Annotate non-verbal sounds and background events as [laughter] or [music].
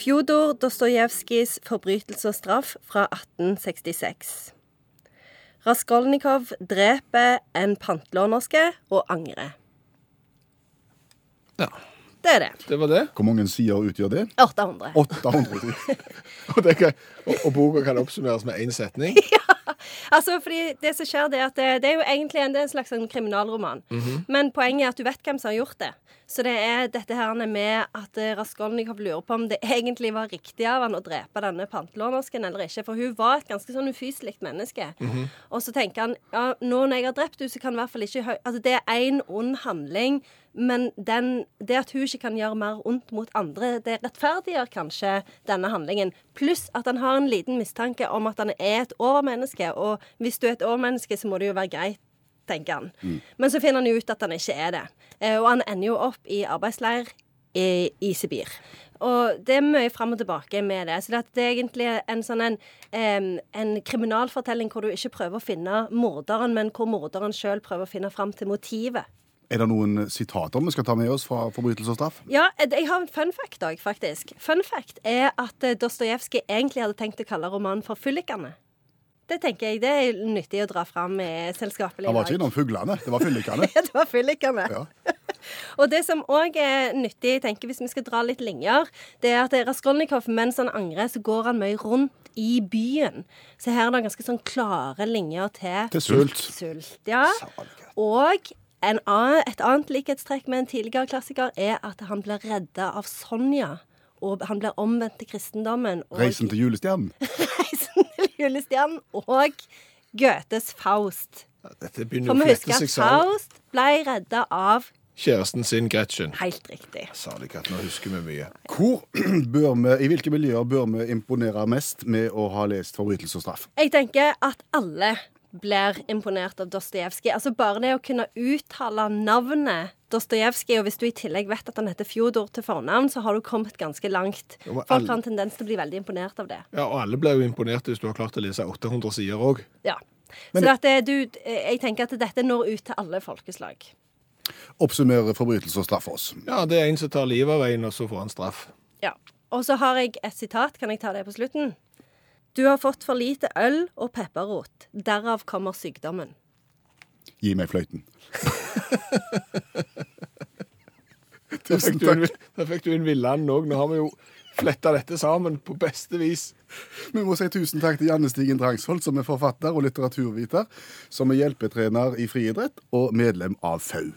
Fjodor Dostojevskijs 'Forbrytelse og straff' fra 1866. Raskolnikov dreper en pantelånerske og angrer. Ja, Det er det. det var det. Hvor mange sider utgjør det? 800. 800 sider. Og, det kan, og, og boka kan oppsummeres med én setning. Altså, fordi det som skjer, det er at det, det er jo egentlig en, det er en slags en kriminalroman. Men poenget er at du vet hvem som har gjort det. Så det er dette her med at eh, Raskolnikov lurer på om det [laughs] egentlig var riktig av han å drepe denne pantelånersken eller ikke. For hun var et ganske sånn ufyselig menneske. Og så tenker han ja, nå når jeg har drept henne, så kan i hvert fall ikke Altså, det er én ond handling. Men den, det at hun ikke kan gjøre mer ondt mot andre, det rettferdiggjør kanskje denne handlingen. Pluss at han har en liten mistanke om at han er et overmenneske. Og hvis du er et årmenneske, så må det jo være greit, tenker han. Men så finner han jo ut at han ikke er det. Eh, Og han ender jo opp i arbeidsleir i, i Sibir. Og det er mye fram og tilbake med det. Så det, er egentlig en sånn en, en kriminalfortelling hvor du ikke prøver å finne morderen, men hvor morderen sjøl prøver å finne fram til motivet. Er det noen sitater vi skal ta med oss fra 'Forbrytelse og straff'? Ja, jeg har en fun fact òg, faktisk. Fun fact er at eh, Dostojevskij egentlig hadde tenkt å kalle romanen for 'Fyllikane'. Det tenker jeg det er nyttig å dra fram i selskapelig Han var ikke innom fuglene, det var fyllikene. [laughs] Ja, det var fyllikene. Ja. [laughs] Og det som òg er nyttig, tenker hvis vi skal dra litt linjer, det er at Raskolnikov, mens han angrer, så går han mye rundt i byen. Så her er det ganske sånn klare linjer til Til sult. Sult, ja. Og en annen, et annet likhetstrekk med en tidligere klassiker er at han blir redda av Sonja. Og han blir omvendt til kristendommen. Og Reisen til julestjernen. [laughs] Reisen julestjernen. Og Goethes Faust. Dette begynner å flette seg sammen. For vi husker at. Faust ble redda av Kjæresten sin Gretchen. Helt riktig. Salig at nå husker vi mye. Hvor [clears throat] bør vi, I hvilke miljøer bør vi imponere mest med å ha lest 'Forbrytelse og straff'? Jeg tenker at alle blir imponert av Dostojevskij. Altså bare det å kunne uttale navnet Dostojevskij, og hvis du i tillegg vet at han heter Fjodor til fornavn, så har du kommet ganske langt. Ja, Folk alle- har en tendens til å bli veldig imponert av det. Ja, Og alle blir jo imponert hvis du har klart å lese 800 sider òg. Ja. Men- så at det, du, jeg tenker at dette når ut til alle folkeslag. Oppsummere 'Forbrytelse og straff' for oss. Ja, det er en som tar livet av en, og så får han straff. Ja. Og så har jeg et sitat. Kan jeg ta det på slutten? Du har fått for lite øl og pepperrot. Derav kommer sykdommen. Gi meg fløyten. [laughs] Tusen takk. der fikk du en Villand òg. Nå har vi jo fletta dette sammen på beste vis. Vi må si tusen takk til Janne Stigen Drangsvold, som er forfatter og litteraturviter, som er hjelpetrener i friidrett og medlem av FAU.